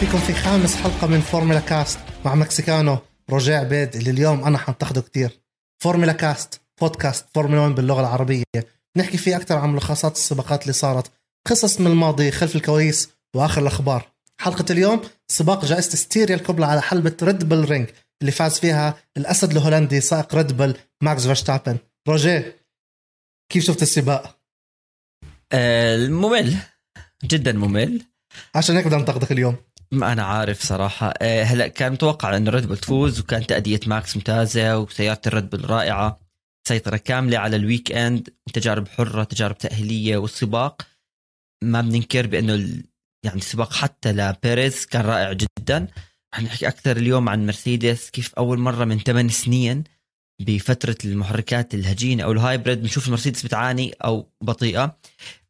فيكم في خامس حلقة من فورمولا كاست مع مكسيكانو روجيه عبيد اللي اليوم أنا حنتقده كتير. فورمولا كاست بودكاست فورمولا 1 باللغة العربية. نحكي فيه أكثر عن ملخصات السباقات اللي صارت قصص من الماضي خلف الكواليس وآخر الأخبار. حلقة اليوم سباق جائزة ستيريا الكبرى على حلبة ريد بل رينج اللي فاز فيها الأسد الهولندي سائق ريد بل ماكس فيرستابن. روجيه كيف شفت السباق؟ آه، ممل. جدا ممل. عشان هيك بدنا ننتقدك اليوم. ما أنا عارف صراحة. آه، هلا كان متوقع إنه ريد بول تفوز وكان تأدية ماكس ممتازة وسيارة الريد بول رائعة. سيطرة كاملة على ال weekend تجارب حرة تجارب تأهيلية والسباق. ما بننكر بإنه يعني السباق حتى لبيريز كان رائع جدا. رح نحكي أكثر اليوم عن مرسيدس كيف أول مرة من 8 سنين بفترة المحركات الهجينة أو ال hybrid بنشوف المرسيدس بتعاني أو بطيئة.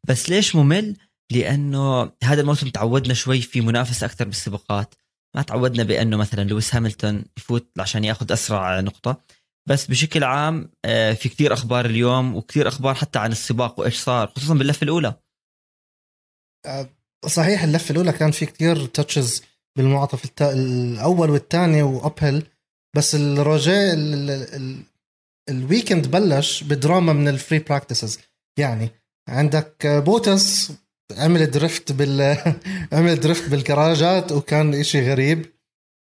بس ليش ممل؟ لأنه هذا الموسم تعودنا شوي في منافسه أكثر بالسباقات. ما تعودنا بأنه مثلا لويس هاملتون يفوت عشان يأخذ أسرع نقطة. بس بشكل عام آه، في كثير أخبار اليوم وكثير أخبار حتى عن السباق وإيش صار خصوصا باللفة الأولى. صحيح اللفة الأولى كان في كتير تاتشز بالمنعطف التا... الأول والثاني واب هيل بس الروجيه ال... ال... ال... ال weekend بلش بدراما من ال free practices يعني عندك بوتس عمل drift بال عمل drift بالكراجات وكان إشي غريب.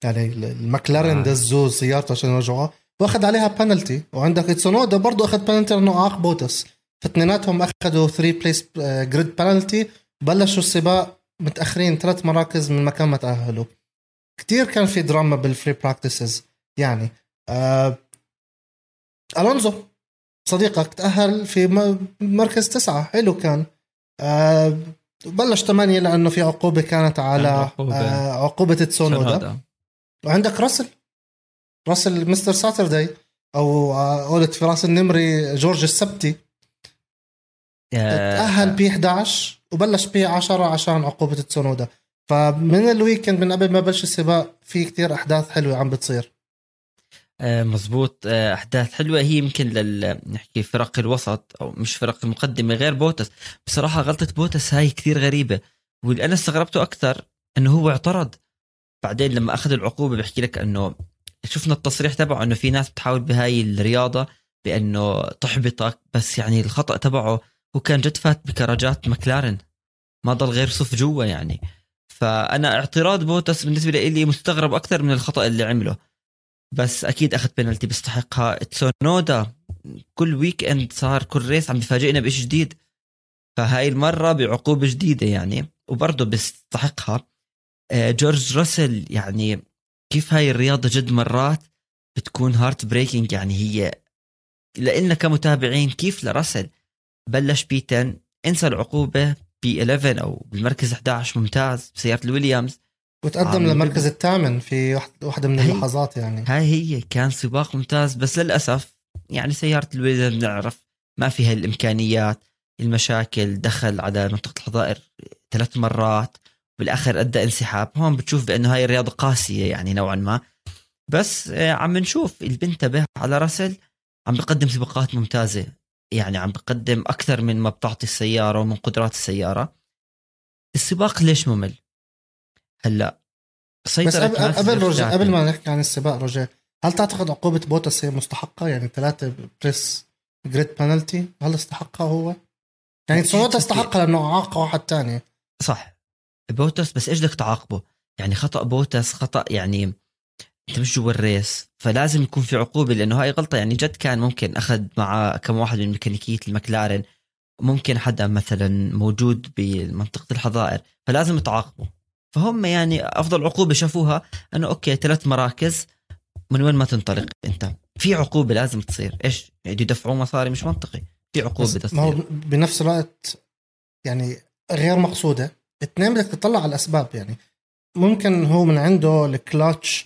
يعني المكلارين آه. دزوه سيارته عشان يرجعوها وأخذ عليها بنالتي وعندك تسونودا برضه أخذ بنالتي لأنه عاق بوتس. فاثنيناتهم أخذوا 3 place grid penalty بلشوا السباق متأخرين ثلاث مراكز من مكان ما تأهلوا. كتير كان في drama بال free practices يعني آه ألونزو صديقك تأهل في مركز تسعة. حلو كان. آه بلش ثمانية لأنه في عقوبة كانت على عقوبة. آه عقوبة تسونودا وعندك راسل. راسل Mister Saturday أو آه، قلت في رأس النمري جورج السبتي. آه، تأهل P 11 وبلش P 10 عشان عقوبة تسونودا فمن ال weekend من قبل ما بلش السباق في كتير أحداث حلوة عم بتصير. آه، مزبوط آه، أحداث حلوة. هي يمكن لل نحكي فرق الوسط أو مش فرق المقدمة غير بوتس. بصراحة غلطة بوتس هاي كثير غريبة. واللي أنا استغربته أكثر إنه هو اعترض. بعدين لما أخذ العقوبة بحكي لك إنه شفنا التصريح تبعه إنه في ناس بتحاول بهاي الرياضة بإنه تحبطك بس يعني الخطأ تبعه هو كان جد فات بكراجات مكلارن ما ضل غير صف جوا يعني. فأنا اعتراض بوتس بالنسبة لي مستغرب أكثر من الخطأ اللي عمله. بس أكيد أخذ بينالتي بيستحقها. تسونودا كل weekend صار كل race عم بفاجئنا بشيء جديد. فهاي المرة بعقوبة جديدة يعني وبرضه بيستحقها. آه، جورج راسل يعني كيف هاي الرياضة جد مرات بتكون heartbreaking يعني هي لإلنا كمتابعين كيف لراسل بلش P 10 انسى العقوبة P 11 أو بالمركز 11 ممتاز بسيارة الويليامز. وتقدم للمركز الثامن في واحد- واحدة من اللحظات يعني. هاي هي كان سباق ممتاز بس للأسف يعني سيارة الويليامز بنعرف ما فيها الإمكانيات المشاكل دخل على منطقه الحظائر ثلاث مرات بالآخر أدى انسحاب. هون بتشوف بأنه هاي الرياضة قاسية يعني نوعا ما. بس آه، عم نشوف اللي بنتبه على راسل عم بقدم سباقات ممتازة. يعني عم بقدم أكثر من ما بتعطي السيارة ومن قدرات السيارة. السباق ليش ممل؟ هلا. بس سيطرة قبل قبل. قبل ما نحكي عن السباق روجيه هل تعتقد عقوبة بوتس هي مستحقة؟ يعني ثلاثة place grid penalty هل استحقها هو؟ يعني أكيد. استحقها لأنه عاق واحد تاني. صح. بوتس بس إيش بدك تعاقبه؟ يعني خطأ بوتس خطأ يعني أنت مش جوا ال race فلازم يكون في عقوبة لأنه هاي غلطة. يعني جد كان ممكن أخذ مع كم واحد من ميكانيكية المكلارن ممكن حدا مثلا موجود بمنطقة الحظائر فلازم تعاقبه. فهم يعني أفضل عقوبة شافوها أنه أوكي ثلاث مراكز من وين ما تنطلق أنت؟ في عقوبة لازم تصير. إيش؟ يعني يدفعوا مصاري مش منطقي. في عقوبة بس ما هو بنفس الوقت يعني غير مقصودة. اثنين بدك تطلع على الأسباب يعني. ممكن هو من عنده ال clutch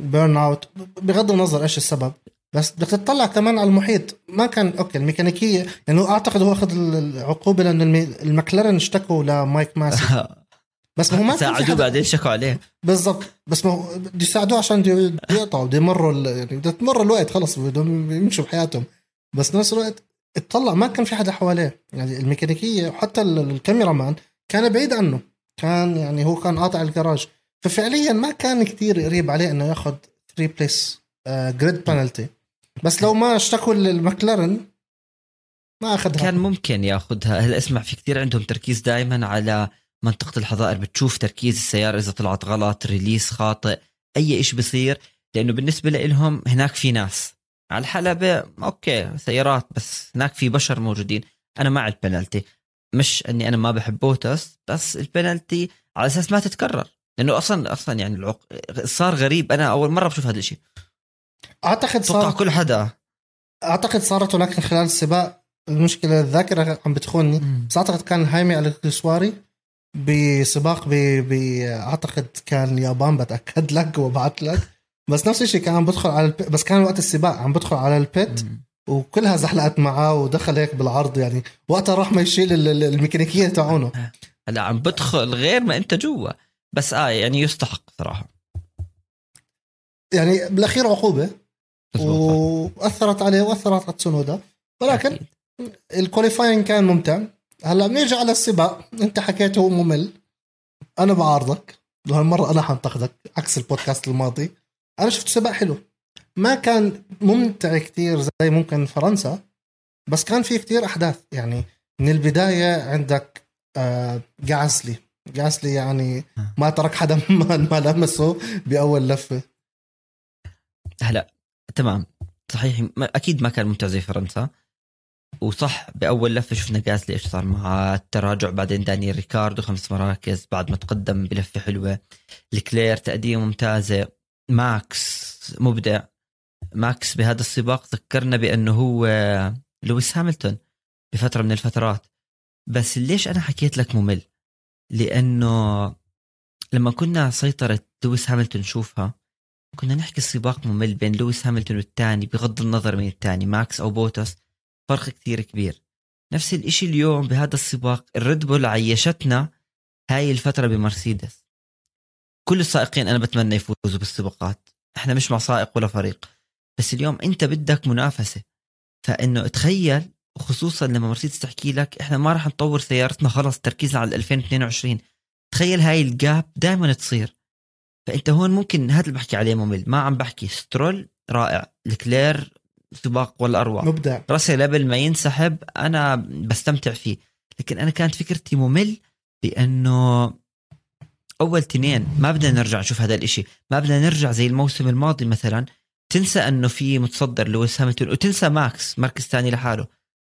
burn out بغض النظر إيش السبب بس بدك تطلع كمان على المحيط. ما كان أوكي الميكانيكية يعني هو أعتقد هو أخذ العقوبة لأنه المكلارن اشتكوا لمايكل ماسي. بس ما هو ما ساعدوه بعدين شكوا عليه. بالضبط. بس ما هو بده يساعدوه عشان بده بده يقطعوا بده يمروا يعني بده تمر الوقت خلص بدهم يمشوا بحياتهم. بس بنفس الوقت اطلع ما كان في حدا حواليه. يعني الميكانيكية وحتى ال- ال cameraman كان بعيد عنه. كان يعني هو كان قاطع الجراج. ففعليا ما كان كتير قريب عليه إنه ياخذ 3 place grid penalty بس لو ما اشتكوا المكلارن ما أخذها. كان ممكن ياخذها هلا اسمع في كثير عندهم تركيز دائما على منطقة الحظائر بتشوف تركيز السيارة إذا طلعت غلط release خاطئ أي إشي بصير لأنه بالنسبة لهم هناك في ناس. على الحلبة أوكي سيارات بس هناك في بشر موجودين. أنا مع البنالتي. مش أني أنا ما بحب بوتس بس البنالتي على أساس ما تتكرر. لأنه أصلا أصلا يعني العق... صار غريب. أنا أول مرة بشوف هذا الشيء توقع صار كل حدا. أعتقد صارت ولكن خلال السباق المشكلة الذاكرة عم بتخونني. بس أعتقد كان هايمي على الكسواري بسباق ب... أعتقد كان اليابان بتأكد لك وبعت لك. بس نفس الشيء كان عم بدخل على الب... بس كان وقت السباق عم بدخل على البيت. وكلها زحلقت معاه ودخل هيك بالعرض يعني. وقتها راح ما يشيل ال- ال- الميكانيكية تاعونه. هلا عم بدخل غير ما أنت جوا. بس آه يعني يستحق صراحة. يعني بالأخير عقوبة. وأثرت عليه وأثرت على تسونودا. ولكن أكيد. الكواليفاينج كان ممتع. هلا بنيجي على السباق. انت حكيت هو ممل. أنا بعارضك. وهالمره أنا حنتقدك عكس البودكاست الماضي. أنا شفت سباق حلو. ما كان ممتع كتير زي ممكن فرنسا بس كان في كتير أحداث. يعني من البداية عندك آه جاسلي جاسلي يعني ما ترك حدا ما لمسه بأول لفة. هلا تمام. صحيح أكيد ما كان ممتع زي فرنسا. وصح بأول لفة شفنا جاسلي إيش صار مع التراجع بعدين دانيال ريكاردو خمس مراكز بعد ما تقدم بلفة حلوة. لوكلير تأدية ممتازة. ماكس مبدع. ماكس بهذا السباق ذكرنا بأنه هو لويس هاملتون بفترة من الفترات. بس ليش أنا حكيت لك ممل؟ لأنه لما كنا سيطرة لويس هاملتون نشوفها كنا نحكي السباق ممل بين لويس هامilton والثاني بغض النظر من الثاني ماكس أو بوتس فرق كثير كبير. نفس الإشي اليوم بهذا السباق الريد بول عيشنا هاي الفترة بمرسيدس. كل السائقين أنا بتمنى يفوزوا بالسباقات. إحنا مش مع سائق ولا فريق. بس اليوم أنت بدك منافسة. فإنه تخيل وخصوصا لما مرسيدس تحكي لك إحنا ما راح نطور سيارتنا خلص تركيزنا على 2022 تخيل هاي ال gap دائما تصير. فأنت هون ممكن هذا اللي بحكي عليه ممل ما عم بحكي. سترول رائع. لوكلير سباق ولا اروع مبدع. راسل قبل ما ينسحب أنا بستمتع فيه. لكن أنا كانت فكرتي ممل لأنه أول تنين ما بدنا نرجع نشوف هذا الإشي. ما بدنا نرجع زي الموسم الماضي مثلا. تنسى إنه في متصدر لويس هامilton وتنسى ماكس مركز ثاني لحاله.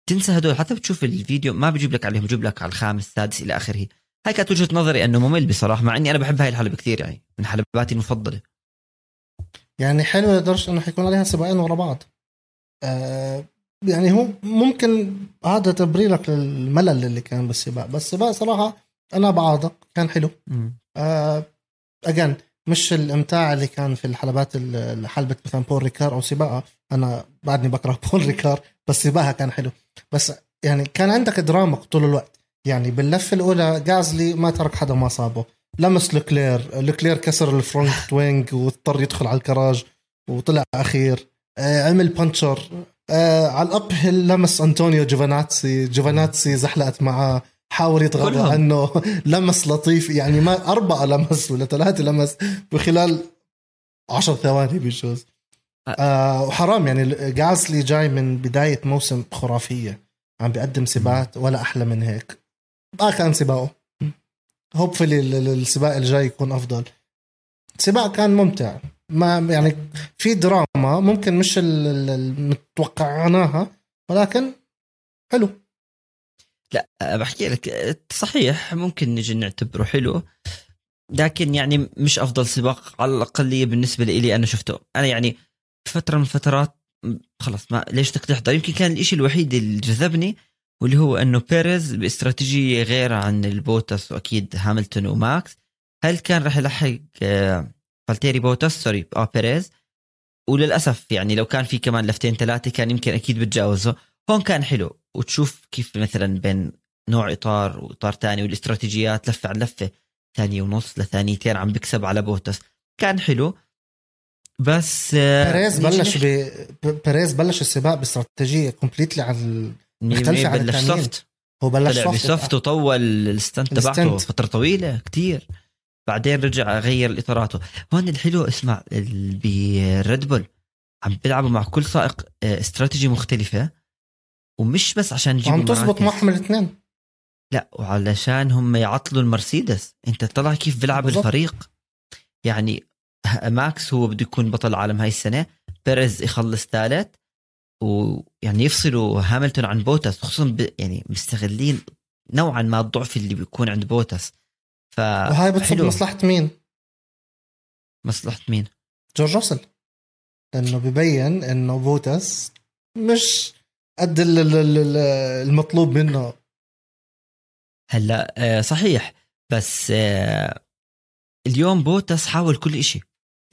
تنسى هدول. حتى بتشوف الفيديو ما بجيب لك عليهم بجيب لك على الخامس السادس إلى آخره. هاي كانت وجهة نظري إنه ممل بصراحة مع إني أنا بحب هاي الحلبة كثير يعني من حلباتي المفضلة. يعني حلو لدرجة إنه حيكون عليها سباقين ورا بعض. يعني هو ممكن هذا تبريرك للملل اللي كان بالسباق. بس السباق صراحة أنا بعارضك كان حلو. آه again مش الإمتاع اللي كان في الحلبات ال- حلبة مثلا بول ريكار أو سباقها. أنا بعدني بكره بول ريكار بس سباقها كان حلو. بس يعني كان عندك دراما طول الوقت. يعني باللفه الأولى جاسلي ما ترك حدا ما صابه. لمس لوكلير. لوكلير كسر ال front wing واضطر يدخل على الكراج وطلع أخير. آه عمل puncture آه على ال uphill لمس أنطونيو جوفاناتسي. جوفاناتسي زحلقت معاه حاول يتغاضى. عنه. لمس لطيف يعني ما أربعة لمس ولا ثلاثة لمس بخلال عشر ثواني بجوز. آه. وحرام يعني جاسلي جاي من بداية موسم خرافية. عم بيقدم سباقات ولا أحلى من هيك. ما كان سباقه. هوبفلي السباق الجاي يكون أفضل. السباق كان ممتع. ما يعني في دراما ممكن مش ال- ال- المتوقعناها ولكن حلو. لا أه، بحكي لك أه، صحيح ممكن نجي نعتبره حلو لكن يعني مش أفضل سباق على الاقليه بالنسبة لي أنا شفته. أنا يعني فترة من الفترات خلص ما ليش بدك تحضر؟ يمكن كان الإشي الوحيد اللي جذبني واللي هو إنه بيريز باستراتيجية غير عن البوتس وأكيد هاملتون وماكس. هل كان راح يلحق آه، فالتيري بوتس sorry آه بيريز وللأسف يعني لو كان في كمان لفتين ثلاثة كان يمكن أكيد بتجاوزه. هون كان حلو. وتشوف كيف مثلا بين نوع إطار وإطار تاني والاستراتيجيات لفة عن لفة. ثانية ونص لثانيتين عم بكسب على بوتس. كان حلو. بس آه، بيريز بلش ب... بيريز بلش السباق باستراتيجية completely. يعني مختلفة عن بلش التانيين. soft هو بلش طلع ب soft وطول ال stint تبعته. فترة طويلة كتير. بعدين رجع غير إطاراته. هون الحلو اسمع ريد بول عم بيلعبوا مع كل سائق آه، استراتيجي مختلفة ومش بس عشان يجيبوا عم تزبط. معهم الاثنين لا وعلشان هم يعطلوا المرسيدس. انت طلع كيف بيلعب. الفريق؟ يعني ماكس هو بده يكون بطل العالم هاي السنة بيريز يخلص ثالث ويعني يفصلوا هاملتون عن بوتس خصوصا ب... يعني مستغلين نوعا ما الضعف اللي بيكون عند بوتس. ف وهاي بتصب. مصلحة مين؟ مصلحة مين؟ جورج راسل. لأنه ببين إنه بوتس مش قد ال- ال- ال- المطلوب منه. هلأ آه، صحيح. بس آه، اليوم بوتس حاول كل إشي.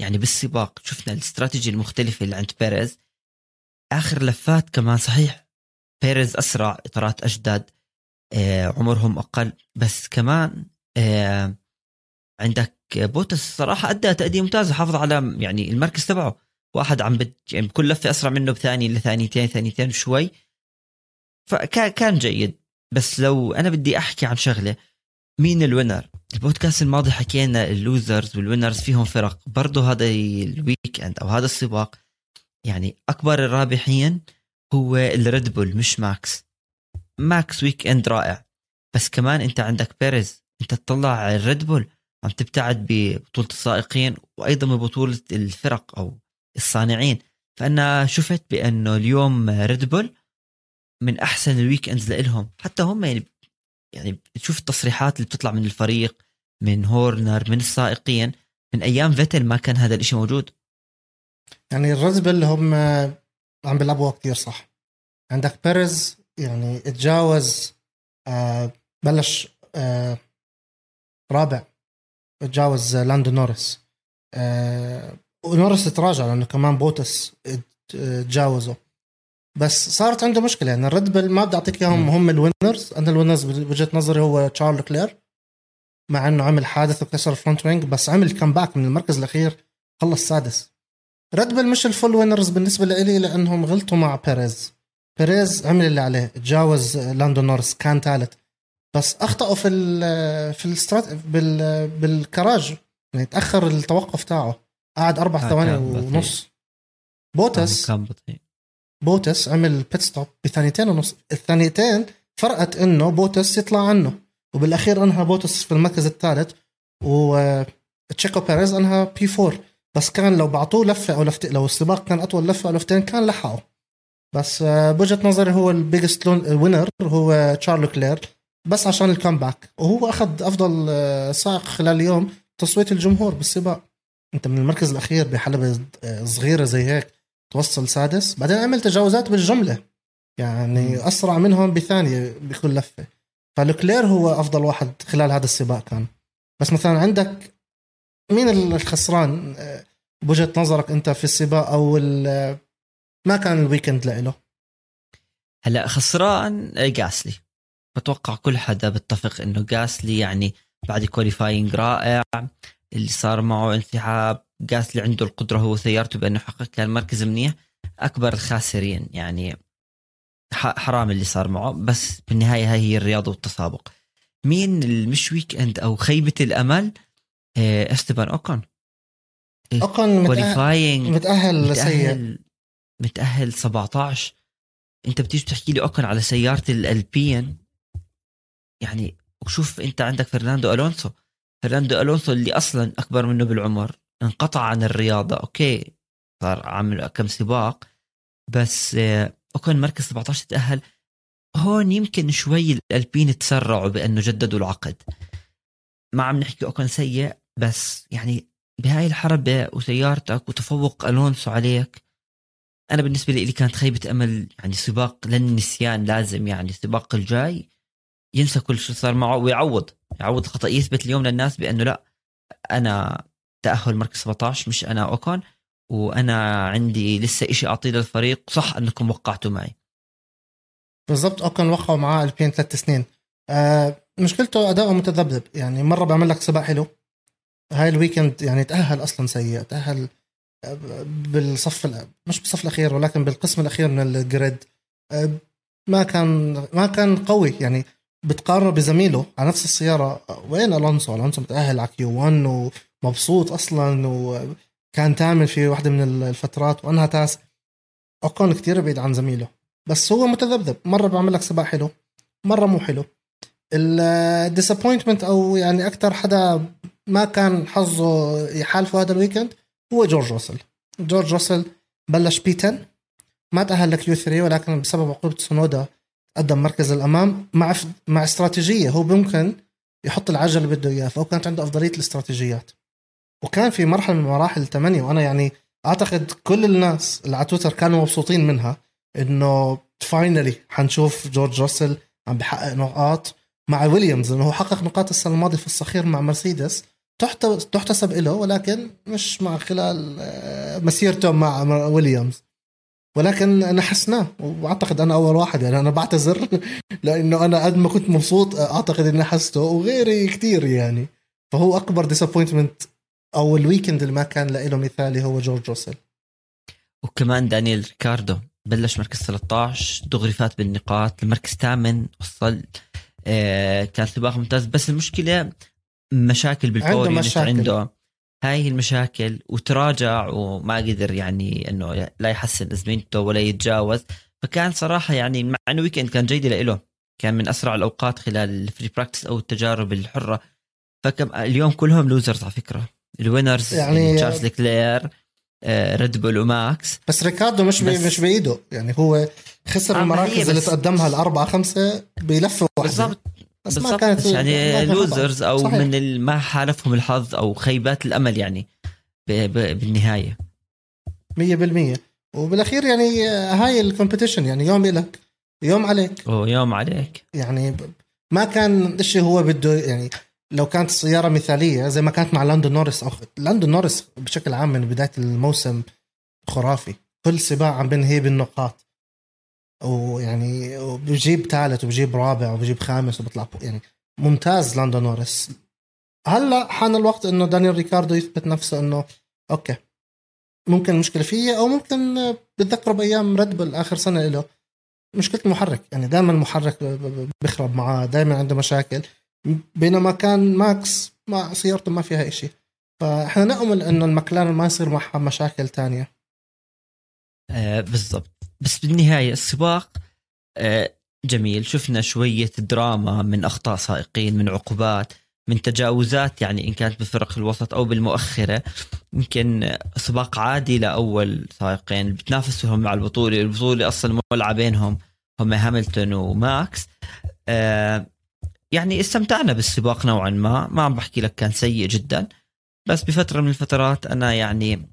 يعني بالسباق شفنا الاستراتيجي المختلفة اللي عند بيريز. آخر لفات كمان صحيح. بيريز أسرع إطارات أجدد آه، عمرهم أقل. بس كمان عندك بوتس. صراحة أدى تأدية ممتازة حافظ على يعني المركز تبعه. واحد عم بد يعني بكل لفة أسرع منه بثانية لثانيتين ثانيتين شوي. فكان جيد. بس لو أنا بدي أحكي عن شغلة مين ال winner ال podcast الماضي حكينا ال losers وال winners فيهم فرق. برضه هذا ال weekend أو هذا السباق يعني أكبر الرابحين هو الريد بول مش ماكس ماكس weekend رائع. بس كمان أنت عندك بيريز انت تطلع الريد بول عم تبتعد ببطولة السائقين وأيضا ببطولة الفرق أو الصانعين. فأنا شفت بأنه اليوم ريد بول من أحسن الويك اندز لإلهم. حتى هم يعني يعني تشوف التصريحات اللي بتطلع من الفريق من هورنر من السائقين من أيام فيتل ما كان هذا الإشي موجود. يعني الريد بول هم عم بيلعبوها كثير صح. عندك بيريز يعني تجاوز آه بلش آه رابع تجاوز لاندو نورس آه ونورس تراجع لأنه كمان بوتس تجاوزه. بس صارت عنده مشكلة يعني الريد بل ما بدي أعطيك إياهم. هم ال winners. أنا ال winners بوجهة نظري هو تشارلز لوكلير مع إنه عمل حادث وكسر ال front wing بس عمل comeback من المركز الأخير خلص سادس. ريد بل مش ال full winners بالنسبة لي لأنهم غلطوا مع بيريز. بيريز عمل اللي عليه تجاوز لاندو نورس كان ثالث. بس أخطأوا في ال في الاستراتي بال بالكراج. يعني تأخر التوقف تاعه. قعد أربع آه، ثواني. ونص. بوتس كان بطيء. بوتس عمل pit stop بثانيتين ونص. الثانيتين فرقت إنه بوتس يطلع عنه. وبالأخير أنهى بوتس في المركز الثالث. وتشيكو بيريز أنهى P 4 بس كان لو بعطوه لفة أو لفتين لو السباق كان أطول لفة أو لفتين كان لحقه. بس آه، بوجهة نظري هو ال biggest winner هو تشارل لوكلير. بس عشان ال comeback وهو أخذ أفضل آه، سائق خلال اليوم تصويت الجمهور بالسباق. أنت من المركز الأخير بحلبة آه، صغيرة زي هيك توصل سادس. بعدين عمل تجاوزات بالجملة. يعني. أسرع منهم بثانية بكل لفة. فلوكلير هو أفضل واحد خلال هذا السباق كان. بس مثلا عندك مين الخسران آه، بوجهة نظرك أنت في السباق أو ما كان ال weekend لإله؟ هلا خسران جاسلي بتوقع كل حدا بيتفق إنه جاسلي يعني بعد qualifying رائع اللي صار معه انسحاب جاسلي عنده القدرة هو سيارته بأنه يحقق كان مركز منيح أكبر الخاسرين يعني حرام اللي صار معه بس بالنهاية هاي هي الرياضة والتسابق. مين المش weekend أو خيبة الأمل؟ آه، إستبان أوكون. اوكن متأهل, qualifying متأهل سيء متأهل متأهل 17 أنت بتيجي بتحكي لي اوكن على سيارة الالبين يعني وشوف انت عندك فرناندو ألونسو. فرناندو ألونسو اللي أصلا أكبر منه بالعمر انقطع عن الرياضة okay. صار عامل كم سباق. بس اوكن مركز 17 تأهل. هون يمكن شوي الألبين تسرعوا بأنه جددوا العقد. ما عم نحكي اوكن سيء بس يعني بهاي الحربة وسيارتك وتفوق ألونسو عليك أنا بالنسبة لي كانت خيبة أمل يعني سباق للنسيان لازم يعني السباق الجاي. ينسى كل شيء صار معه ويعوض يعوض الخطا يثبت اليوم للناس بأنه لا أنا تأهل مركز 17 مش أنا أوكون وأنا عندي لسه إشي أعطيه للفريق صح أنكم وقعتوا معي. بالضبط اوكن وقعوا معاه البين ثلاث سنين. آه مشكلته أداؤه متذبذب يعني مرة بيعمل لك سباق حلو. هاي ال weekend يعني تأهل أصلا سيء تأهل آه، بالصف مش بالصف الأخير ولكن بالقسم الأخير من ال grid آه، ما كان ما كان قوي يعني بتقارنه بزميله على نفس السيارة. وين ألونسو؟ ألونسو متأهل على Q 1 ومبسوط أصلا وكان ثامن في واحدة من الفترات وأنهى تاسع. أوكون كتير بعيد عن زميله. بس هو متذبذب. مرة بيعمل لك سباق حلو مرة مو حلو. ال disappointment أو يعني أكثر حدا ما كان حظه يحالفه هذا ال weekend هو جورج روسل جورج روسل بلش P 10 ما تأهل ل Q 3 ولكن بسبب عقوبة تسونودا قدم مركز الأمام مع مع استراتيجية. هو ممكن يحط العجل اللي بده إياه فهو كانت عنده أفضلية الاستراتيجيات. وكان في مرحلة من مراحل الثمانيه وأنا يعني أعتقد كل الناس اللي على تويتر كانوا مبسوطين منها إنه فاينلي حنشوف جورج راسل عم بحقق نقاط مع ويليامز انه هو حقق نقاط السنة الماضية في الصخير مع مرسيدس. تحتسب له ولكن مش مع خلال آه، مسيرته مع ويليامز. ولكن نحسناه وأعتقد أنا أول واحد يعني أنا بعتذر لأنه أنا قد ما كنت مبسوط أعتقد إني حسته وغيري كثير يعني. فهو أكبر disappointment أو ال weekend اللي ما كان له مثالي هو جورج روسل وكمان دانيال ريكاردو بلش مركز 13 دغري فات بالنقاط المركز الثامن وصل آه كان سباق ممتاز. بس المشكلة مشاكل بال power عنده مشاكل. عنده هاي المشاكل وتراجع وما قدر يعني إنه لا يحسن ازمنته ولا يتجاوز. فكان صراحة يعني مع إنه weekend كان جيد له كان من أسرع الأوقات خلال ال free practice أو التجارب الحرة. فكم اليوم كلهم losers على فكرة. ال winners يعني تشارلز لوكلير ريد بول وماكس بس ريكاردو مش بس مش بإيده يعني هو خسر المراكز اللي تقدمها الأربعة خمسة بلفه واحدة. بالضبط. بس ما كانت يعني losers أو صحيح. من ما حالفهم الحظ أو خيبات الأمل يعني بالنهاية. 100% وبالأخير يعني هاي ال competition يعني يوم لك يوم عليك. ويوم عليك. يعني ما كان الشيء هو بده يعني لو كانت السيارة مثالية زي ما كانت مع لاندو نورس أو لاندو نورس بشكل عام من بداية الموسم خرافي. كل سباق عم بنهي بالنقاط. ويعني وبجيب ثالث وبجيب رابع وبجيب خامس وبيطلع يعني ممتاز لاندو نورس هلأ حان الوقت إنه دانيال ريكاردو يثبت نفسه إنه okay ممكن المشكلة فيه أو ممكن بتذكره بأيام ريد بل آخر سنة له مشكلة المحرك يعني دائما المحرك بيخرب معاه دائما عنده مشاكل. بينما كان ماكس ما سيارته ما فيها إشي. فإحنا نأمل إنه الماكلارن ما يصير معها مشاكل تانية. آه بالضبط. بس بالنهاية السباق آه جميل. شفنا شوية دراما من أخطاء سائقين من عقوبات من تجاوزات يعني إن كانت بفرق الوسط أو بالمؤخرة. يمكن سباق عادي لأول سائقين. بتنافسوا هم على البطولة. البطولة أصلا مولعة بينهم. هم هاملتون وماكس. آه يعني استمتعنا بالسباق نوعا ما. ما عم بحكي لك كان سيء جدا. بس بفترة من الفترات أنا يعني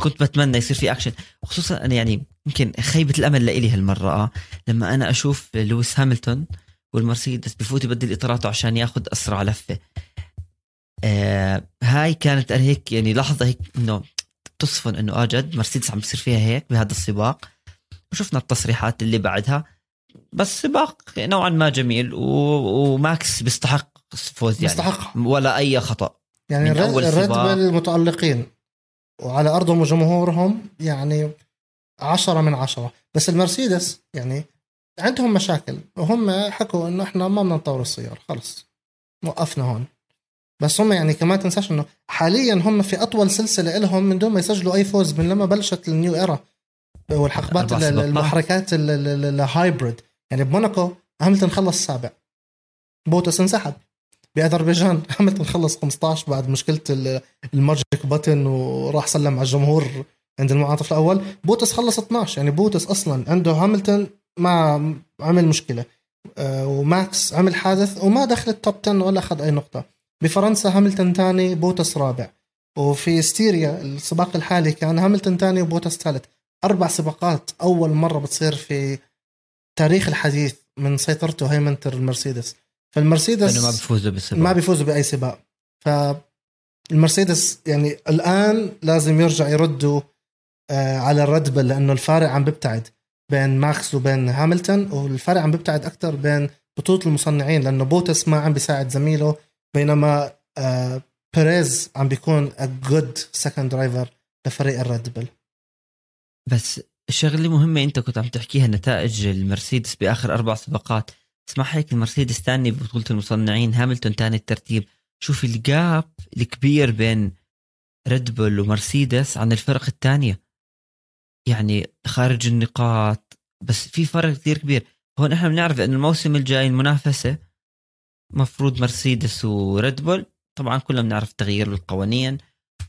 كنت بتمنى يصير في اكشن خصوصا أنا يعني يمكن خيبة الأمل لإلي هالمرة آه. لما أنا أشوف لويس هاملتون والمرسيدس بفوت يبدل إطاراته عشان ياخذ أسرع لفة. آه هاي كانت أنا هيك يعني لحظة هيك إنه تصفن إنه آه جد مرسيدس عم بيصير فيها هيك بهذا السباق. وشفنا التصريحات اللي بعدها. بس سباق نوعا ما جميل و... وماكس بيستحق فوز يعني. بيستحق. ولا أي خطأ. يعني الريد بل متألقين. وعلى أرضهم وجمهورهم يعني عشرة من عشرة. بس المرسيدس يعني عندهم مشاكل. وهم حكوا إنه إحنا ما بدنا نطور السيارة خلص. وقفنا هون. بس هم يعني كمان تنساش إنه حاليا هم في أطول سلسلة لهم من دون ما يسجلوا أي فوز من لما بلشت ال new era. والحقبات المحركات ال hybrid. يعني بموناكو هاملتون خلص السابع بوتس انسحب. بأذربيجان. هاملتون خلص 15 بعد مشكلة ال magic button وراح سلم على الجمهور عند المنعطف الأول. بوتس خلص 12 يعني بوتس أصلا عنده هاملتون ما عمل مشكلة. آه، وماكس عمل حادث وما دخل ال top 10 ولا أخذ أي نقطة. بفرنسا هاملتون ثاني بوتس رابع. وفي ستيريا السباق الحالي كان هاملتون ثاني وبوتس ثالث. أربع سباقات أول مرة بتصير في تاريخ الحديث من سيطرته هيمنة المرسيدس. فالمرسيدس ما بيفوزوا بالسباق. ما بيفوزوا بأي سباق. فالمرسيدس يعني الآن لازم يرجع يردوا آه، على الريد بل لأنه الفارق عم بيبتعد بين ماكس وبين هاملتون والفرق عم بيبتعد أكثر بين بطولة المصنعين لأنه بوتس ما عم بيساعد زميله بينما آه بيريز عم بيكون a good second driver لفريق الريد بل بس الشغلة مهمه أنت كنت عم تحكيها نتائج المرسيدس بآخر أربع سباقات. اسمع هيك المرسيدس الثاني ببطوله المصنعين هاملتون ثاني الترتيب. شوف ال gap الكبير بين ريد بول ومرسيدس عن الفرق الثانية يعني خارج النقاط. بس في فرق كثير كبير. هون إحنا بنعرف إنه الموسم الجاي المنافسة مفروض مرسيدس وريد بول طبعا كلنا بنعرف تغيير القوانين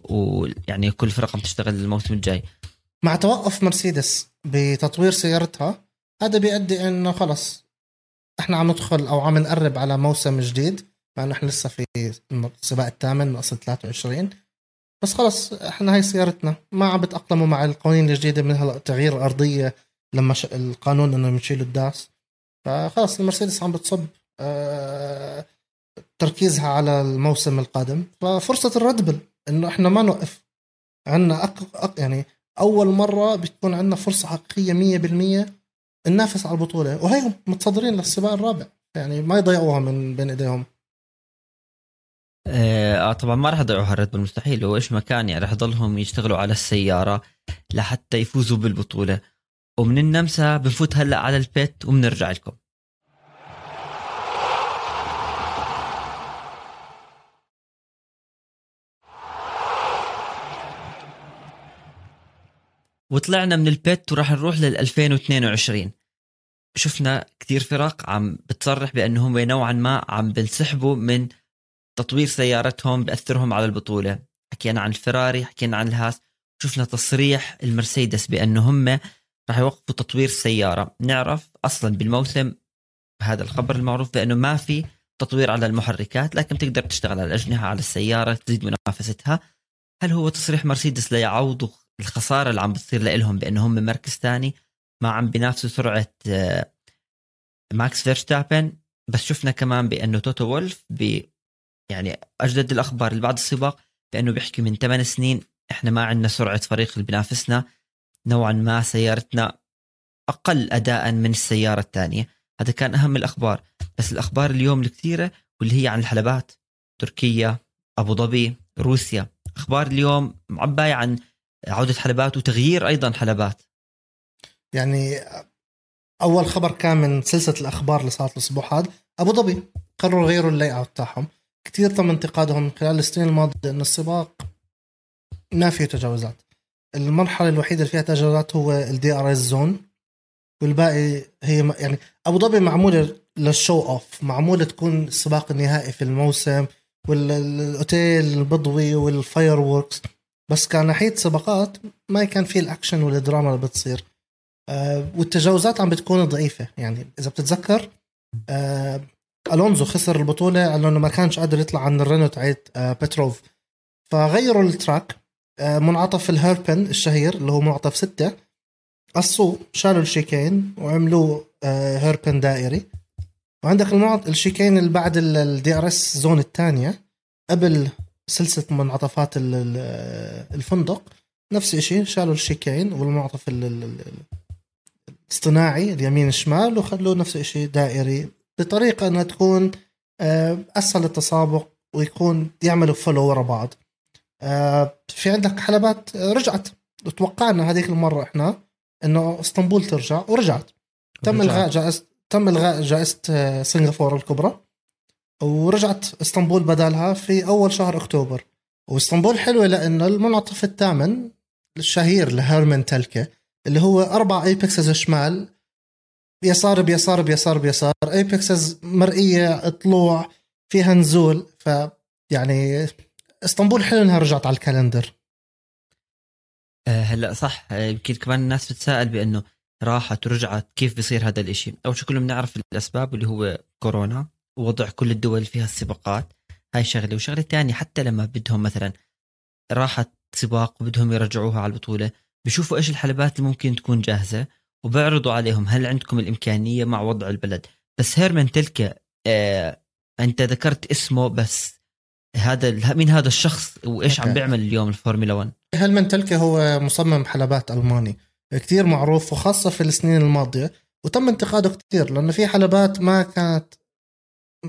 ويعني كل فرقه بتشتغل الموسم الجاي. مع توقف مرسيدس بتطوير سيارتها هذا بيؤدي إنه خلص. إحنا عم ندخل أو عم نقرب على موسم جديد مع انه إحنا لسه في السباق الثامن ناقص 23 بس خلص إحنا هاي سيارتنا. ما عم بتأقلموا مع القوانين الجديدة منها تغيير الارضيه لما ش... القانون إنه يشيلوا الداس. فخلص المرسيدس عم بتصب آه... تركيزها على الموسم القادم. ففرصة الردبل إنه إحنا ما نوقف. عندنا أق... أق... يعني أول مرة بتكون عندنا فرصة حقيقية 100% ننافس على البطولة. وهيهم متصدرين للسباق الرابع. يعني ما يضيعوها من بين إيديهم. آه, طبعا ما راح يضيعوها الريد مستحيل. هو إيش مكان؟ يعني راح يضلهم يشتغلوا على السيارة لحتى يفوزوا بالبطولة. ومن النمسا بنفوت هلأ على البيت وبنرجع لكم. وطلعنا من البيت وراح نروح لل 2022 شفنا كثير فرق عم بتصرح بأنهم نوعا ما عم بنسحبوا من تطوير سيارتهم بأثرهم على البطولة. حكينا عن الفراري حكينا عن الهاس شفنا تصريح المرسيدس بأنه هم راح يوقفوا تطوير السيارة. نعرف أصلا بالموسم هذا الخبر المعروف بأنه ما في تطوير على المحركات لكن تقدر تشتغل على الأجنحة على السيارة تزيد منافستها. هل هو تصريح مرسيدس ليعوضوا الخسارة اللي عم بتصير لهم بأنه هم مركز ثاني ما عم بينافسوا سرعة آه، ماكس فيرستابن. بس شفنا كمان بأنه توتو وولف يعني أجدد الأخبار اللي بعد السباق بأنه بيحكي من 8 سنين إحنا ما عندنا سرعة فريق اللي بينافسنا. نوعا ما سيارتنا أقل اداء من السيارة الثانية. هذا كان أهم الأخبار. بس الأخبار اليوم الكثيرة واللي هي عن الحلبات. تركيا أبو ظبي روسيا. أخبار اليوم معباية عن عودة حلبات وتغيير أيضا حلبات. يعني أول خبر كان من سلسلة الأخبار اللي صارت الأسبوع هذا أبو ظبي قرروا يغيروا ال layout تاعهم. كثير تم انتقادهم خلال السنين الماضية إن السباق ما فيه تجاوزات. المرحلة الوحيدة اللي فيها تجاوزات هو ال DRS zone والباقي هي يعني أبو ظبي معمولة لل show off معمولة تكون السباق النهائي في الموسم والاوتيل البضوي وال fireworks بس كان ناحية سباقات ما كان في الأكشن والدراما اللي بتصير. آه والتجاوزات عم بتكون ضعيفة. يعني إذا بتتذكر آه ألونزو خسر البطولة لأنه ما كانش قادر يطلع عن الرينو تاعت آه، بتروف فغيروا ال track. آه، منعطف ال hairpin الشهير اللي هو منعطف ستة. قصوه شالوا ال chicane وعملوه hairpin دائري. وعندك المنعطف ال chicane اللي بعد ال DRS zone الثانية. قبل سلسلة منعطفات الفندق. نفس الشيء شالوا ال chicane والمنعطف الاصطناعي اليمين الشمال وخلوه نفس الشيء دائري بطريقة إنها تكون آه، أسهل التسابق ويكون يعملوا follow ورا بعض. آه، في عندك حلبات رجعت. توقعنا هذيك المرة إحنا إنه إسطنبول ترجع ورجعت. تم إلغاء جائزه تم إلغاء جائزة آه، سنغافورة الكبرى. ورجعت اسطنبول بدالها في أول شهر أكتوبر. واسطنبول حلوة لأنه المنعطف الثامن الشهير لهيرمان تلكه اللي هو أربع apexes شمال بيسار بيسار بيسار بيسار apexes مرئية طلوع فيها نزول. ف يعني اسطنبول حلو إنها رجعت على الكالندر. آه، هلا صح. آه، يمكن كمان الناس بتساءل بأنه راحت ورجعت كيف بصير هذا الإشي؟ أول شيء كلنا بنعرف الأسباب اللي هو كورونا. ووضع كل الدول فيها السباقات. هاي شغلة. وشغلة ثانية حتى لما بدهم مثلا راحت سباق وبدهم يرجعوها على البطولة بشوفوا إيش الحلبات اللي ممكن تكون جاهزة وبعرضوا عليهم هل عندكم الإمكانية مع وضع البلد. بس هيرمان تلكه آه أنت ذكرت اسمه بس هذا مين هذا الشخص وإيش عم بيعمل اليوم الفورمولا 1 هيرمان تلكه هو مصمم حلبات ألماني. كثير معروف وخاصة في السنين الماضية وتم انتقاده كثير لأنه في حلبات ما كانت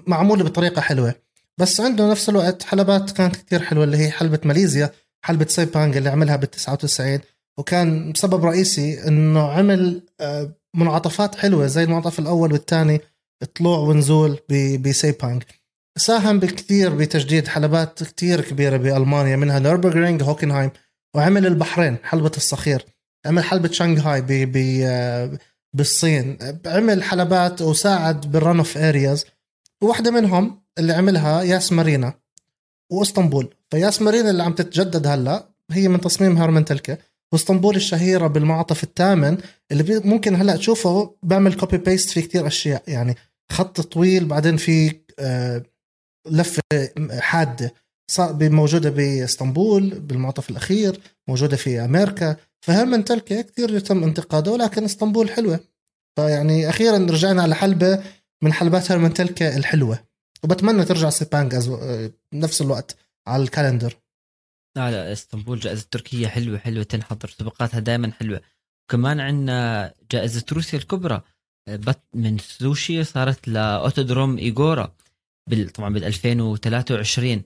معمولة بطريقة حلوة. بس عنده نفس الوقت حلبات كانت كثير حلوة اللي هي حلبة ماليزيا حلبة سيبانج اللي عملها بال 99 وكان سبب رئيسي إنه عمل آه، منعطفات حلوة زي المنعطف الأول والثاني طلوع ونزول ب- بسيبانج ساهم بكثير بتجديد حلبات كثير كبيرة بألمانيا منها نوربرغرينج هوكنهايم وعمل البحرين حلبة الصخير. عمل ب ب آه، بالصين. عمل حلبات وساعد بال run off areas وواحدة منهم اللي عملها ياس مارينا وإسطنبول. فياس مارينا اللي عم تتجدد هلأ هي من تصميم هارمن تلكا وإسطنبول الشهيرة بالمنعطف الثامن اللي ممكن هلأ تشوفه بعمل copy paste في كتير أشياء. يعني خط طويل بعدين في آه، لفة حادة موجودة بإسطنبول بالمنعطف الأخير موجودة في أمريكا. فهرمن تلكا كثير يتم انتقاده ولكن إسطنبول حلوة. فيعني أخيرا رجعنا على حلبة من حلبات هرمن تلكا الحلوة. وبتمنى ترجع سيبانج أز- آه، بنفس الوقت على ال calendar. لا لا إسطنبول جائزة تركيا حلوة حلوة تنحضر سباقاتها دائما حلوة. وكمان عندنا جائزة روسيا الكبرى. بت من سوشي صارت لأوتودروم إيغورا بال طبعا بال 2023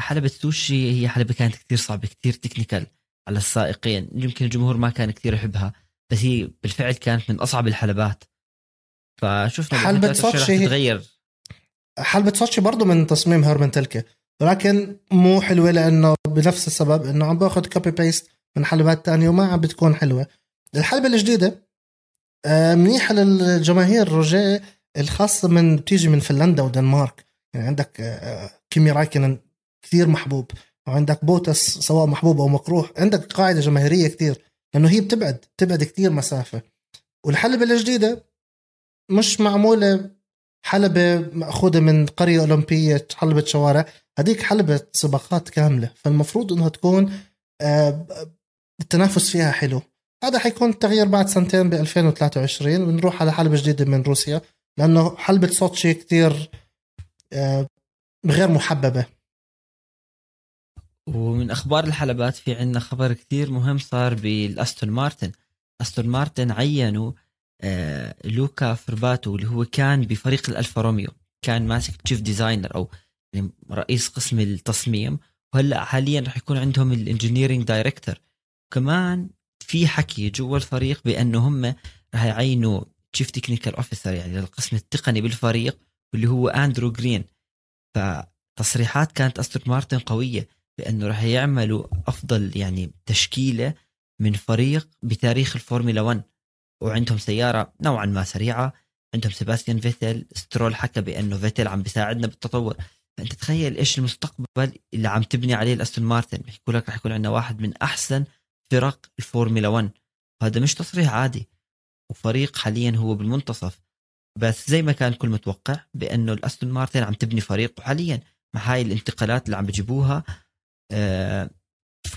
حلبة سوشي هي حلبة كانت كثير صعبة كثير technical على السائقين. يمكن الجمهور ما كان كثير يحبها بس هي بالفعل كانت من أصعب الحلبات. فشفنا حلبة بال 23 سوتشي تتغير. حلبة سوتشي برضو من تصميم هرمن تلكا ولكن مو حلوة لأنه بنفس السبب إنه عم باخذ copy paste من حلبات تانية وما عم بتكون حلوة. الحلبة الجديدة آه، منيحة للجماهير روجيه الخاصة من بتيجي من فنلندا ودنمارك. يعني عندك آه، كيمي رايكنن كثير محبوب وعندك بوتس سواء محبوب أو مكروه عندك قاعدة جماهيرية كثير لأنه هي بتبعد بتبعد كثير مسافة. والحلبة الجديدة مش معمولة حلبة مأخوذة من قرية أولمبية حلبة شوارع. هذيك حلبة سباقات كاملة. فالمفروض أنها تكون آه، التنافس فيها حلو. هذا حيكون التغيير بعد سنتين ب 2023 بنروح على حلبة جديدة من روسيا لأنه حلبة سوتشي كتير آه، غير محببة. ومن أخبار الحلبات في عندنا خبر كثير مهم صار بالأستون مارتن. أستون مارتن عينوا لوكا فرباتو اللي هو كان بفريق الألفا روميو. كان ماسك chief designer أو يعني رئيس قسم التصميم. وهلأ حاليا رح يكون عندهم ال engineering director كمان في حكي جوا الفريق بأنه هم رح يعينوا chief technical officer يعني للقسم التقني بالفريق واللي هو اندرو جرين فتصريحات كانت أستون مارتن قوية بأنه راح يعملوا أفضل يعني تشكيلة من فريق بتاريخ الفورمولا 1 وعندهم سيارة نوعا ما سريعة عندهم سيباستيان فيتل سترول حكى بأنه فيتل عم بيساعدنا بالتطور. فأنت تخيل إيش المستقبل اللي عم تبني عليه الأستون مارتن. بيحكوا لك رح يكون عندنا واحد من أحسن فرق الفورمولا 1 وهذا مش تصريح عادي. وفريق حاليا هو بالمنتصف. بس زي ما كان الكل متوقع بأنه الأستون مارتن عم تبني فريق. وحاليا مع هاي الانتقالات اللي عم بيجيبوها آه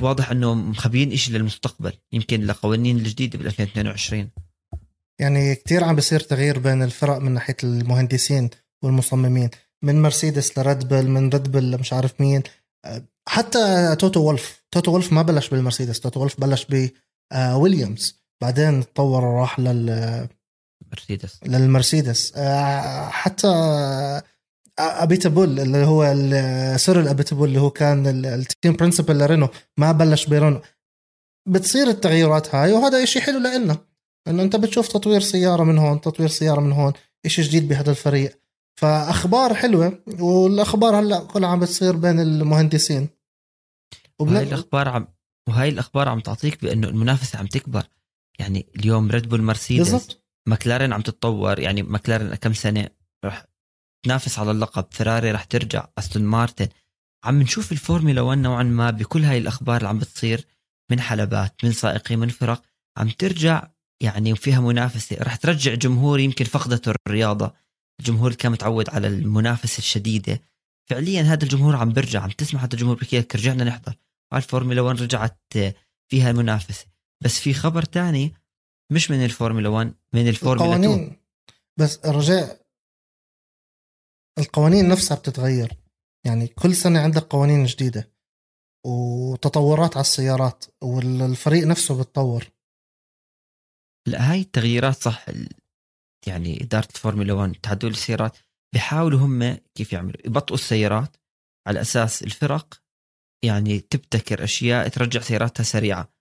واضح إنه مخبيين إشي للمستقبل. يمكن لقوانين الجديدة بال 2022 يعني كتير عم بيصير تغيير بين الفرق من ناحية المهندسين والمصممين من مرسيدس لريد بل من ريد بل لمش عارف مين. آه، حتى توتو وولف توتو وولف ما بلش بالمرسيدس توتو وولف بلش بويليامز بعدين تطور وراح لل مرسيدس. للمرسيدس. آه، حتى أبيتابول اللي هو سيرل ابيتابول اللي هو كان ال- ال team principal لرينو ما بلش برينو. بتصير التغيرات هاي وهذا إشي حلو لنا إنه أنت بتشوف تطوير سيارة من هون تطوير سيارة من هون إشي جديد بهذا الفريق. فأخبار حلوة والأخبار هلأ كلها عم بتصير بين المهندسين. وبن- وهاي الأخبار عم وهاي الأخبار عم تعطيك بأنه المنافسة عم تكبر. يعني اليوم ريد بول مرسيدس ماكلارين عم تتطور. يعني ماكلارين كم سنة رح تنافس على اللقب. فيراري رح ترجع أستون مارتن. عم نشوف الفورمولا 1 نوعا ما بكل هاي الأخبار اللي عم بتصير من حلبات من سائقين من فرق. عم ترجع يعني وفيها منافسة. رح ترجع جمهور يمكن فقدته الرياضة. الجمهور كان متعود على المنافسة الشديدة. فعليا هذا الجمهور عم برجع. عم تسمع هذا الجمهور بحكي لك رجعنا نحضر؟ الفورمولا 1 رجعت فيها منافسه بس في خبر تاني مش من الفورمولا 1 من الفورمولا 2 القوانين. بس رجاء القوانين نفسها بتتغير. يعني كل سنة عندك قوانين جديدة وتطورات على السيارات والفريق نفسه بتطور. لا هاي التغييرات صح يعني إدارة الفورمولا 1 تعدل السيارات بيحاولوا هم كيف يعملوا. يبطئوا السيارات على أساس الفرق يعني تبتكر أشياء ترجع سياراتها سريعة.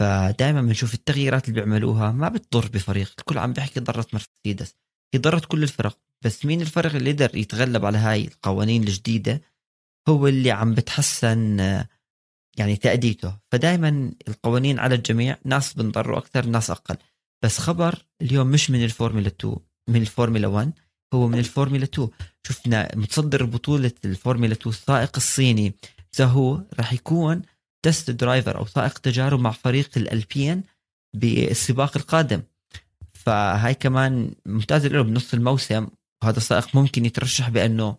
فدائما بنشوف التغييرات اللي بيعملوها ما بتضر بفريق الكل عم بيحكي ضرت مرسيدس هي ضرت كل الفرق. بس مين الفرق اللي قدر يتغلب على هاي القوانين الجديدة؟ هو اللي عم بتحسن يعني تأديته. فدائما القوانين على الجميع ناس بنضروا أكثر ناس أقل. بس خبر اليوم مش من الفورمولا 2 من الفورمولا 1 هو من الفورمولا 2 شفنا متصدر بطولة الفورمولا 2 السائق الصيني. زهو راح يكون test driver أو سائق تجارب مع فريق الألبين بالسباق القادم. فهاي كمان ممتازة له بنص الموسم. وهذا السائق ممكن يترشح بأنه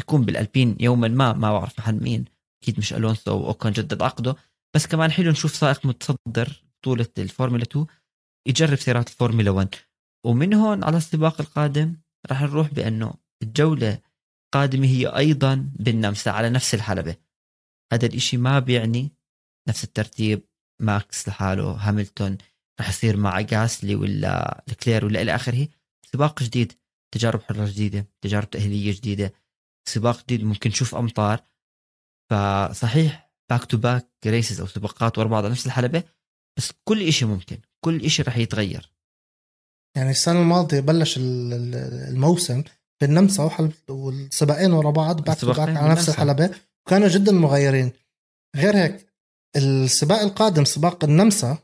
يكون بالألبين يوما ما ما بعرف محل مين. أكيد مش ألونسو وأوكون جدد عقده بس كمان حلو نشوف سائق متصدر بطولة الفورمولا 2 يجرب سيارات الفورمولا 1 ومن هون على السباق القادم راح نروح بأنه الجولة القادمة هي أيضا بالنمسا على نفس الحلبة. هذا الإشي ما بيعني نفس الترتيب ماكس لحاله هاملتون راح يصير مع جاسلي ولا لوكلير ولا إلى آخره. سباق جديد تجارب حرة جديدة تجارب تأهيلية جديدة سباق جديد ممكن نشوف أمطار. فصحيح back to back races أو سباقات ورا بعض على نفس الحلبة بس كل إشي ممكن كل إشي راح يتغير. يعني السنة الماضية بلش الموسم بالنمسا والسباقين ورا بعض back to back على نفس الحلبة وكانوا جدا مغيرين. غير هيك السباق القادم سباق النمسا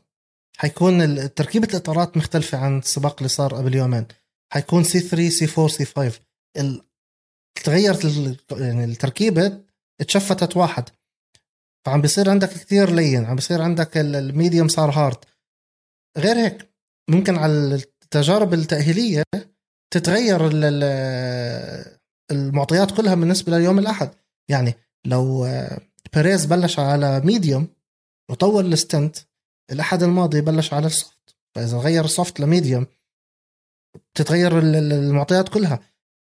حيكون تركيبة الإطارات مختلفة عن السباق اللي صار قبل يومين. حيكون سي 3 سي 4 سي 5 تغيرت يعني التركيبة اتشفتت واحد. فعم بيصير عندك كثير لين عم بيصير عندك ال medium صار hard غير هيك ممكن على التجارب التأهيلية تتغير المعطيات كلها بالنسبة ليوم الأحد. يعني لو بيريز بلش على medium وطول ال stint الأحد الماضي بلش على ال soft فإذا غير ال soft ل medium بتتغير المعطيات كلها.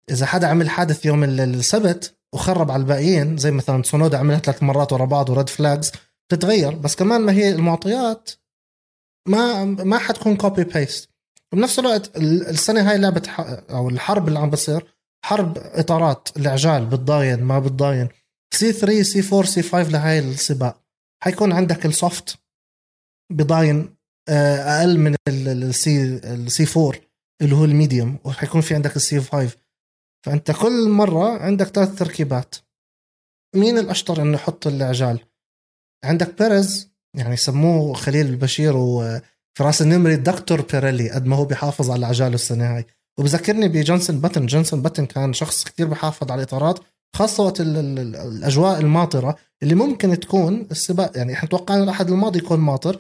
إذا حدا عمل حادث يوم السبت وخرب على الباقيين زي مثلا تسونودا عملها ثلاث مرات ورا بعض و red flags بتتغير. بس كمان ما هي المعطيات ما ما حتكون copy paste بنفس الوقت السنة هاي لعبة أو الحرب اللي عم بصير حرب إطارات العجال بتضاين ما بتضاين. سي 3 سي 4 سي 5 لهاي السباق. حيكون عندك ال soft بضاين آه، أقل من ال C ال C 4 اللي هو ال medium وحيكون في عندك ال C 5 فأنت كل مرة عندك ثلاث تركيبات. مين الأشطر إنه يحط العجال عندك بيريز يعني سموه خليل البشير وفي راس النمري دكتور بيريلي قد ما هو بيحافظ على عجاله السنة هاي وبذكرني بجنسون باتن. جنسون باتن كان شخص كتير بحافظ على الإطارات خاصة وقت الأجواء الماطرة اللي ممكن تكون السباق يعني إحنا توقعنا الأحد الماضي يكون ماطر.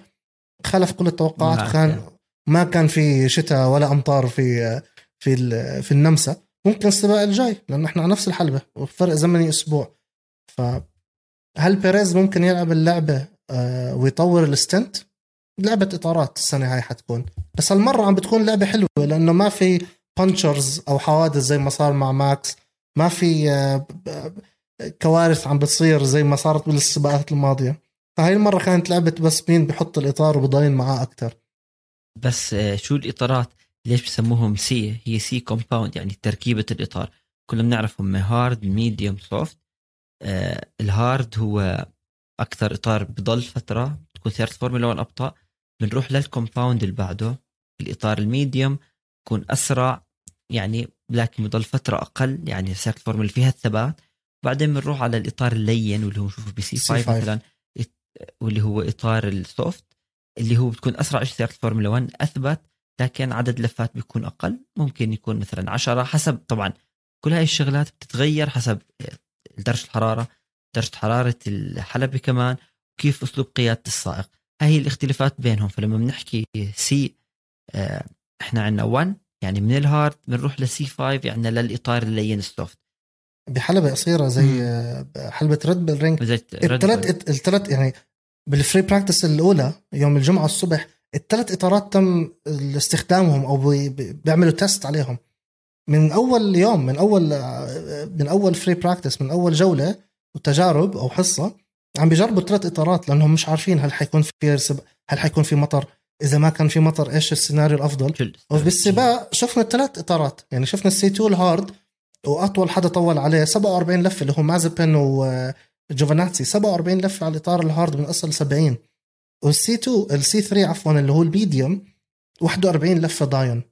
خلاف كل التوقعات كان ما كان في شتاء ولا أمطار في في في النمسا. ممكن السباق الجاي لأنه إحنا على نفس الحلبة وفرق زمني أسبوع. فهل بيريز ممكن يلعب اللعبة آه، ويطور ال stint؟ لعبة إطارات السنة هاي حتكون. بس هالمرة عم بتكون لعبة حلوة لأنه ما في punctures أو حوادث زي ما صار مع ماكس. ما في آه، كوارث عم بتصير زي ما صارت بالسباقات الماضية. فهاي المرة كانت لعبة بس مين بحط الإطار وبضاين معاه أكثر بس آه، شو الإطارات؟ ليش بسموهم C هي C compound يعني تركيبة الإطار. كلنا بنعرفهم hard medium soft ال hard هو أكثر إطار بضل فترة تكون سياره الفورمولا 1 أبطأ. بنروح لل compound اللي بعده الإطار ال medium. يكون أسرع يعني لكن بضل فترة أقل يعني سياره الفورمولا فيها الثبات. بعدين بنروح على الإطار اللين واللي هو نشوفه ب C 5 مثلا واللي هو إطار ال soft اللي هو بتكون أسرع شيء سياره الفورمولا 1 أثبت. لكن عدد لفات بيكون أقل. ممكن يكون مثلا 10 حسب طبعا كل هاي الشغلات بتتغير حسب درجة الحرارة درجة حرارة الحلبة كمان وكيف أسلوب قيادة السائق. هاي هي الاختلافات بينهم. فلما بنحكي C آه، إحنا عندنا 1 يعني من ال hard بنروح ل C 5 يعني للإطار اللين ال soft. بحلبة قصيرة زي مم. حلبة ريد بل رينج الثلاث الثلاث يعني بال free practice الأولى يوم الجمعة الصبح الثلاث إطارات تم استخدامهم أو بيعملوا test عليهم. من أول يوم من أول من أول free practice من أول جولة وتجارب أو حصة عم بيجربوا الثلاث إطارات لأنهم مش عارفين هل حيكون في هل حيكون في مطر. إذا ما كان في مطر إيش السيناريو الأفضل؟ وبالسباق شفنا الثلاث إطارات. يعني شفنا ال C 2 ال hard وأطول حدا طول عليه 47 لفة اللي هو مازبن وجوفاناتسي. 47 لفة على الإطار ال hard من أصل 70 وال C 2 ال C 3 عفوا اللي هو ال medium 41 لفة ضاين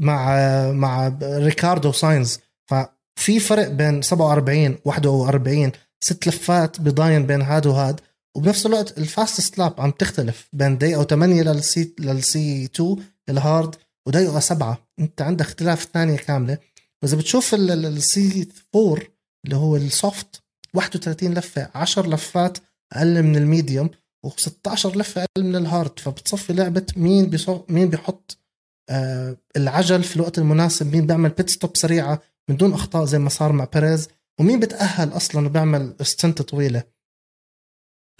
مع مع ريكاردو ساينز. ففي فرق بين 47 41 ست لفات بضاين بين هاد وهاد. وبنفس الوقت ال fast lap عم تختلف بين دقيقه 8 لل C لل C 2 ال hard ودقيقه 7 أنت عندك اختلاف ثانية كاملة. واذا بتشوف ال C 4 اللي هو ال soft 31 لفة 10 لفات أقل من ال medium. و16 لفة أقل من ال hard فبتصفي لعبة مين. مين بيحط آه العجل في الوقت المناسب مين بيعمل pit stop سريعة من دون أخطاء زي ما صار مع بيريز ومين بتأهل أصلا وبيعمل stint طويلة.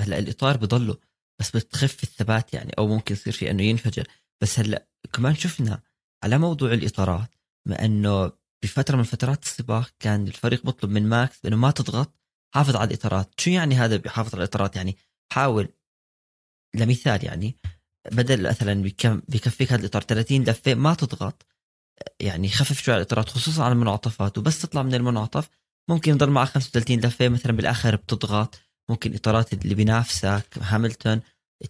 هلأ الإطار بضله بس بتخف الثبات يعني أو ممكن يصير في إنه ينفجر. بس هلأ كمان شفنا على موضوع الإطارات ما إنه بفترة من فترات السباق كان الفريق بيطلب من ماكس إنه ما تضغط حافظ على الإطارات. شو يعني هذا بيحافظ على الإطارات؟ يعني حاول لمثال يعني بدل مثلا بيكفيك هذا الإطار 30 لفه ما تضغط يعني خفف شوي على الإطارات خصوصا على المنعطفات وبس تطلع من المنعطف. ممكن يضل معك 35 لفه مثلا بالآخر بتضغط. ممكن إطارات اللي بينافسك هاملتون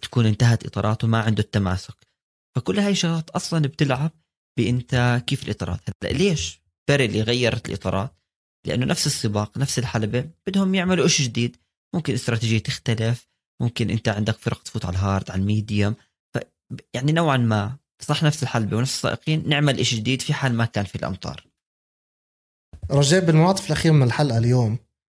تكون انتهت إطاراته ما عنده التماسك. فكل هاي الشغلات أصلا بتلعب بأنت كيف الإطارات. هلأ ليش اللي غيرت الإطارات؟ لأنه نفس السباق نفس الحلبة بدهم يعملوا شيء جديد. ممكن استراتيجية تختلف. ممكن انت عندك فرق تفوت على ال hard على ال medium. ف يعني نوعا ما. صح نفس الحلبة ونفس السائقين. نعمل شيء جديد في حال ما كان في الأمطار. رجاء بالمنعطف الأخير من الحلقة اليوم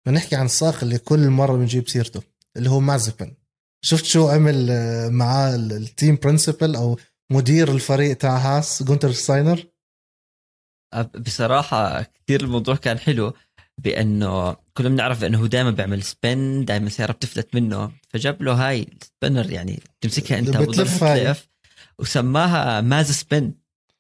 بنحكي عن السائق اللي كل مرة بنجيب سيرته اللي هو مازبن شفت شو عمل آه، معاه ال team principal أو مدير الفريق تاع هاس جونتر ستاينر بصراحة كثير الموضوع كان حلو. بأنه كلنا بنعرف إنه هو دائما بيعمل spin دائما السياره بتفلت منه. فجاب له هاي ال spinner يعني تمسكها أنت بتلف وسماها Mazespin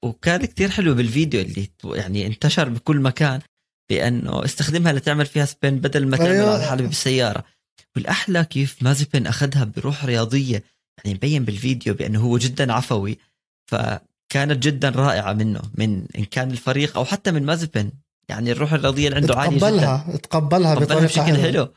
وكان كثير حلو بالفيديو اللي يعني انتشر بكل مكان بأنه استخدمها لتعمل فيها spin بدل ما تعمل أيوة. على الحلبة بالسيارة. والأحلى كيف مازبن أخذها بروح رياضية. يعني مبين بالفيديو بأنه هو جدا عفوي. فكانت جدا رائعة منه من إن كان الفريق أو حتى من مازبن يعني الروح الرياضية اللي عنده عالية جدا. تقبلها بطريقة بشكل حلو.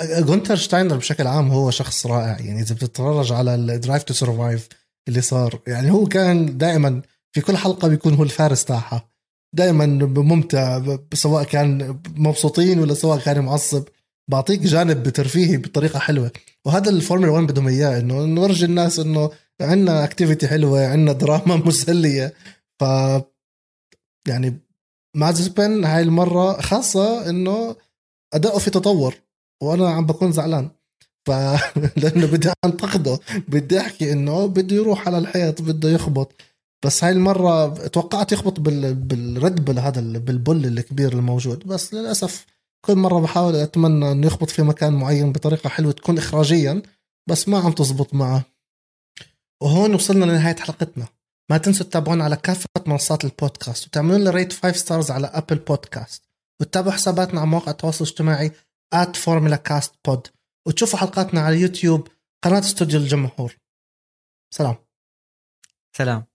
جونتر شتاينر بشكل عام هو شخص رائع. يعني إذا بتتفرج على ال Drive to Survive اللي صار يعني هو كان دائما في كل حلقة بيكون هو الفارس تاعها. دائما ممتع سواء كان مبسوطين ولا سواء كان معصب. بعطيك جانب ترفيهي بطريقة حلوة. وهذا الفورمولا 1 بدهم إياه إنه نورجي الناس إنه عندنا activity حلوة عندنا دراما مسلية. ف يعني مازبن هاي المرة خاصة إنه أداؤه في تطور وأنا عم بكون زعلان. ف لأنه بدي أنتقده بدي أحكي إنه بده يروح على الحيط بده يخبط. بس هاي المرة توقعت يخبط بال... بال Red Bull هذا بال bull الكبير الموجود. بس للأسف كل مرة بحاول أتمنى أنه يخبط في مكان معين بطريقة حلوة تكون إخراجيا بس ما عم تزبط معه. وهون وصلنا لنهاية حلقتنا. ما تنسوا تتابعونا على كافة منصات البودكاست وتعملوا لنا rate 5 stars على Apple Podcast وتتابعوا حساباتنا على مواقع التواصل الاجتماعي at كاست بود وتشوفوا حلقاتنا على يوتيوب قناة استوديو الجمهور. سلام. سلام.